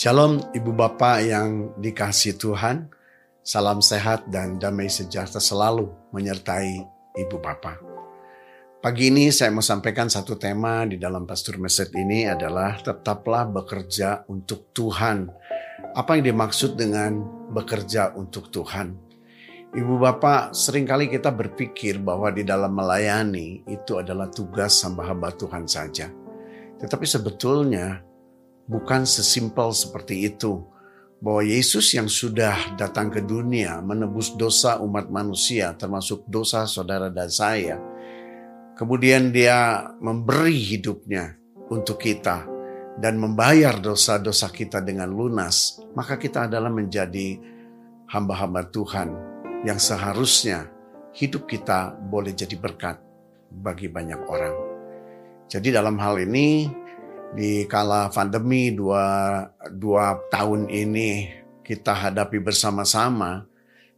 Shalom Ibu Bapak yang dikasih Tuhan. Salam sehat dan damai sejahtera selalu menyertai Ibu Bapak. Pagi ini saya mau sampaikan satu tema di dalam Pastor Message ini adalah tetaplah bekerja untuk Tuhan. Apa yang dimaksud dengan bekerja untuk Tuhan? Ibu Bapak, sering kali kita berpikir bahwa di dalam melayani itu adalah tugas hamba-hamba Tuhan saja. Tetapi sebetulnya bukan sesimpel seperti itu. Bahwa Yesus yang sudah datang ke dunia menebus dosa umat manusia termasuk dosa saudara dan saya. Kemudian dia memberi hidupnya untuk kita dan membayar dosa-dosa kita dengan lunas. Maka kita adalah menjadi hamba-hamba Tuhan yang seharusnya hidup kita boleh jadi berkat bagi banyak orang. Jadi dalam hal ini di kala pandemi dua, dua tahun ini kita hadapi bersama-sama,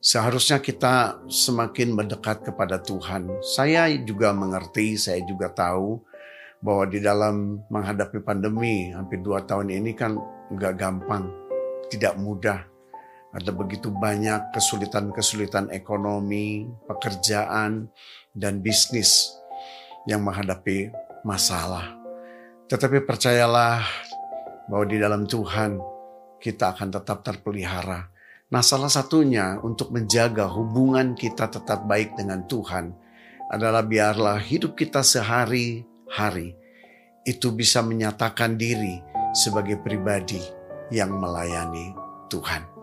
seharusnya kita semakin mendekat kepada Tuhan. Saya juga mengerti, saya juga tahu bahwa di dalam menghadapi pandemi hampir dua tahun ini kan nggak gampang, tidak mudah. Ada begitu banyak kesulitan-kesulitan ekonomi, pekerjaan, dan bisnis yang menghadapi masalah. Tetapi percayalah bahwa di dalam Tuhan kita akan tetap terpelihara. Nah, salah satunya untuk menjaga hubungan kita tetap baik dengan Tuhan adalah biarlah hidup kita sehari-hari itu bisa menyatakan diri sebagai pribadi yang melayani Tuhan.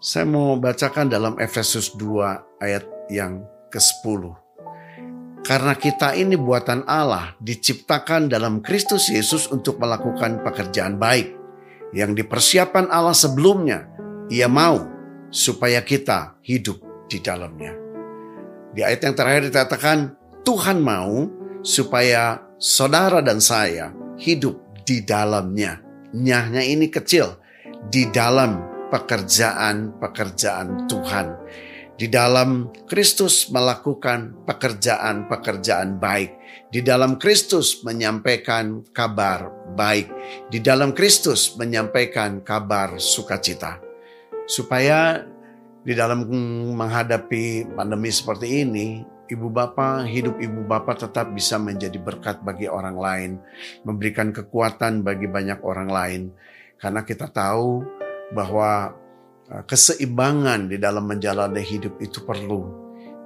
Saya mau bacakan dalam Efesus 2 ayat yang ke-10. Karena kita ini buatan Allah, diciptakan dalam Kristus Yesus untuk melakukan pekerjaan baik yang dipersiapkan Allah sebelumnya. Ia mau supaya kita hidup di dalamnya. Di ayat yang terakhir dikatakan, Tuhan mau supaya saudara dan saya hidup di dalamnya. Nyahnya ini kecil, di dalam pekerjaan-pekerjaan Tuhan. Di dalam Kristus melakukan pekerjaan-pekerjaan baik, di dalam Kristus menyampaikan kabar baik, di dalam Kristus menyampaikan kabar sukacita, supaya di dalam menghadapi pandemi seperti ini, ibu bapak, hidup ibu bapak tetap bisa menjadi berkat bagi orang lain, memberikan kekuatan bagi banyak orang lain, karena kita tahu bahwa Eh, keseimbangan di dalam menjalani hidup itu perlu.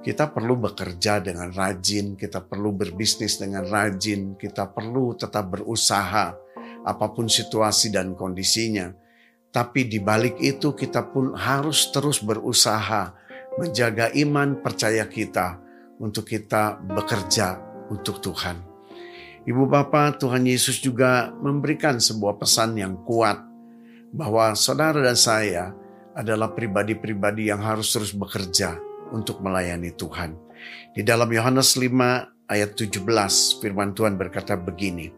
Kita perlu bekerja dengan rajin, kita perlu berbisnis dengan rajin, kita perlu tetap berusaha apa pun situasi dan kondisinya. Tapi di balik itu kita pun harus terus berusaha menjaga iman percaya kita untuk kita bekerja untuk Tuhan. Ibu Bapak, Tuhan Yesus juga memberikan sebuah pesan yang kuat bahwa saudara dan saya adalah pribadi-pribadi yang harus terus bekerja untuk melayani Tuhan. Di dalam Yohanes 5 ayat 17 firman Tuhan berkata begini.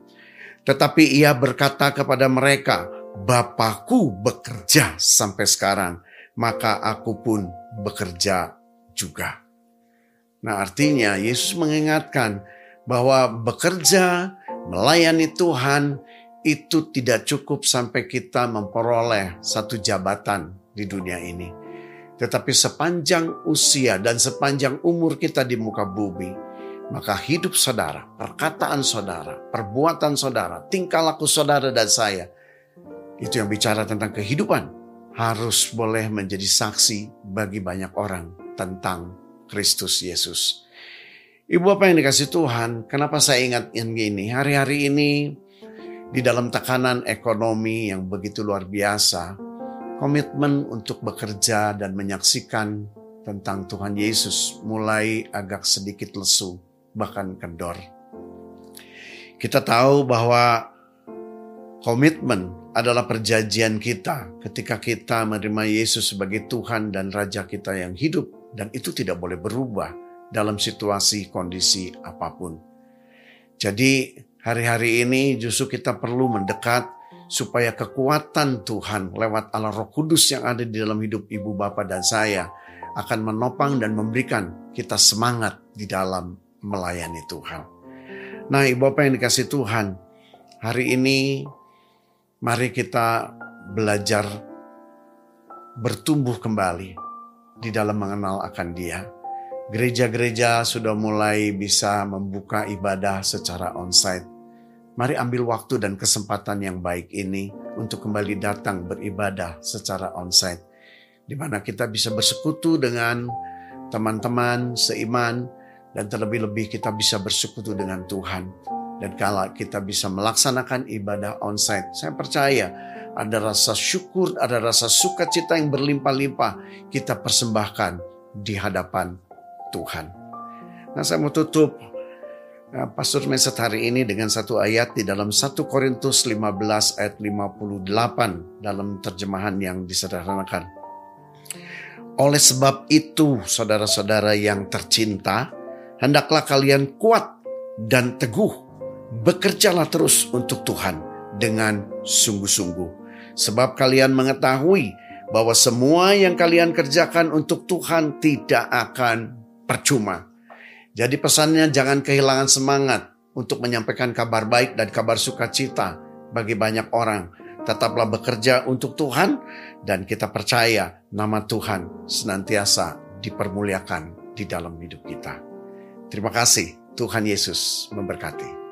Tetapi ia berkata kepada mereka, Bapakku bekerja sampai sekarang, maka aku pun bekerja juga. Nah artinya Yesus mengingatkan bahwa bekerja, melayani Tuhan itu tidak cukup sampai kita memperoleh satu jabatan di dunia ini. Tetapi sepanjang usia dan sepanjang umur kita di muka bumi, maka hidup saudara, perkataan saudara, perbuatan saudara, tingkah laku saudara dan saya, itu yang bicara tentang kehidupan, harus boleh menjadi saksi bagi banyak orang tentang Kristus Yesus. Ibu apa yang dikasih Tuhan, kenapa saya ingat yang gini? Hari-hari ini di dalam tekanan ekonomi yang begitu luar biasa, komitmen untuk bekerja dan menyaksikan tentang Tuhan Yesus mulai agak sedikit lesu, bahkan kendor. Kita tahu bahwa komitmen adalah perjanjian kita ketika kita menerima Yesus sebagai Tuhan dan Raja kita yang hidup, dan itu tidak boleh berubah dalam situasi kondisi apa pun. Jadi, hari-hari ini justru kita perlu mendekat supaya kekuatan Tuhan lewat Allah Roh Kudus yang ada di dalam hidup ibu bapak dan saya akan menopang dan memberikan kita semangat di dalam melayani Tuhan. Nah, Ibu Bapak yang dikasih Tuhan, hari ini mari kita belajar bertumbuh kembali di dalam mengenal akan Dia. Gereja-gereja sudah mulai bisa membuka ibadah secara onsite. Mari ambil waktu dan kesempatan yang baik ini untuk kembali datang beribadah secara onsite. Di mana kita bisa bersekutu dengan teman-teman seiman dan terlebih-lebih kita bisa bersekutu dengan Tuhan. Dan kalau kita bisa melaksanakan ibadah onsite, saya percaya ada rasa syukur, ada rasa sukacita yang berlimpah-limpah kita persembahkan di hadapan Tuhan. Nah saya mau tutup Pastor Meset hari ini dengan satu ayat di dalam 1 Korintus 15 ayat 58 dalam terjemahan yang disederhanakan. Oleh sebab itu saudara-saudara yang tercinta, hendaklah kalian kuat dan teguh. Bekerjalah terus untuk Tuhan dengan sungguh-sungguh. Sebab kalian mengetahui bahwa semua yang kalian kerjakan untuk Tuhan tidak akan percuma. Jadi pesannya jangan kehilangan semangat untuk menyampaikan kabar baik dan kabar sukacita bagi banyak orang. Tetaplah bekerja untuk Tuhan dan kita percaya nama Tuhan senantiasa dipermuliakan di dalam hidup kita. Terima kasih. Tuhan Yesus memberkati.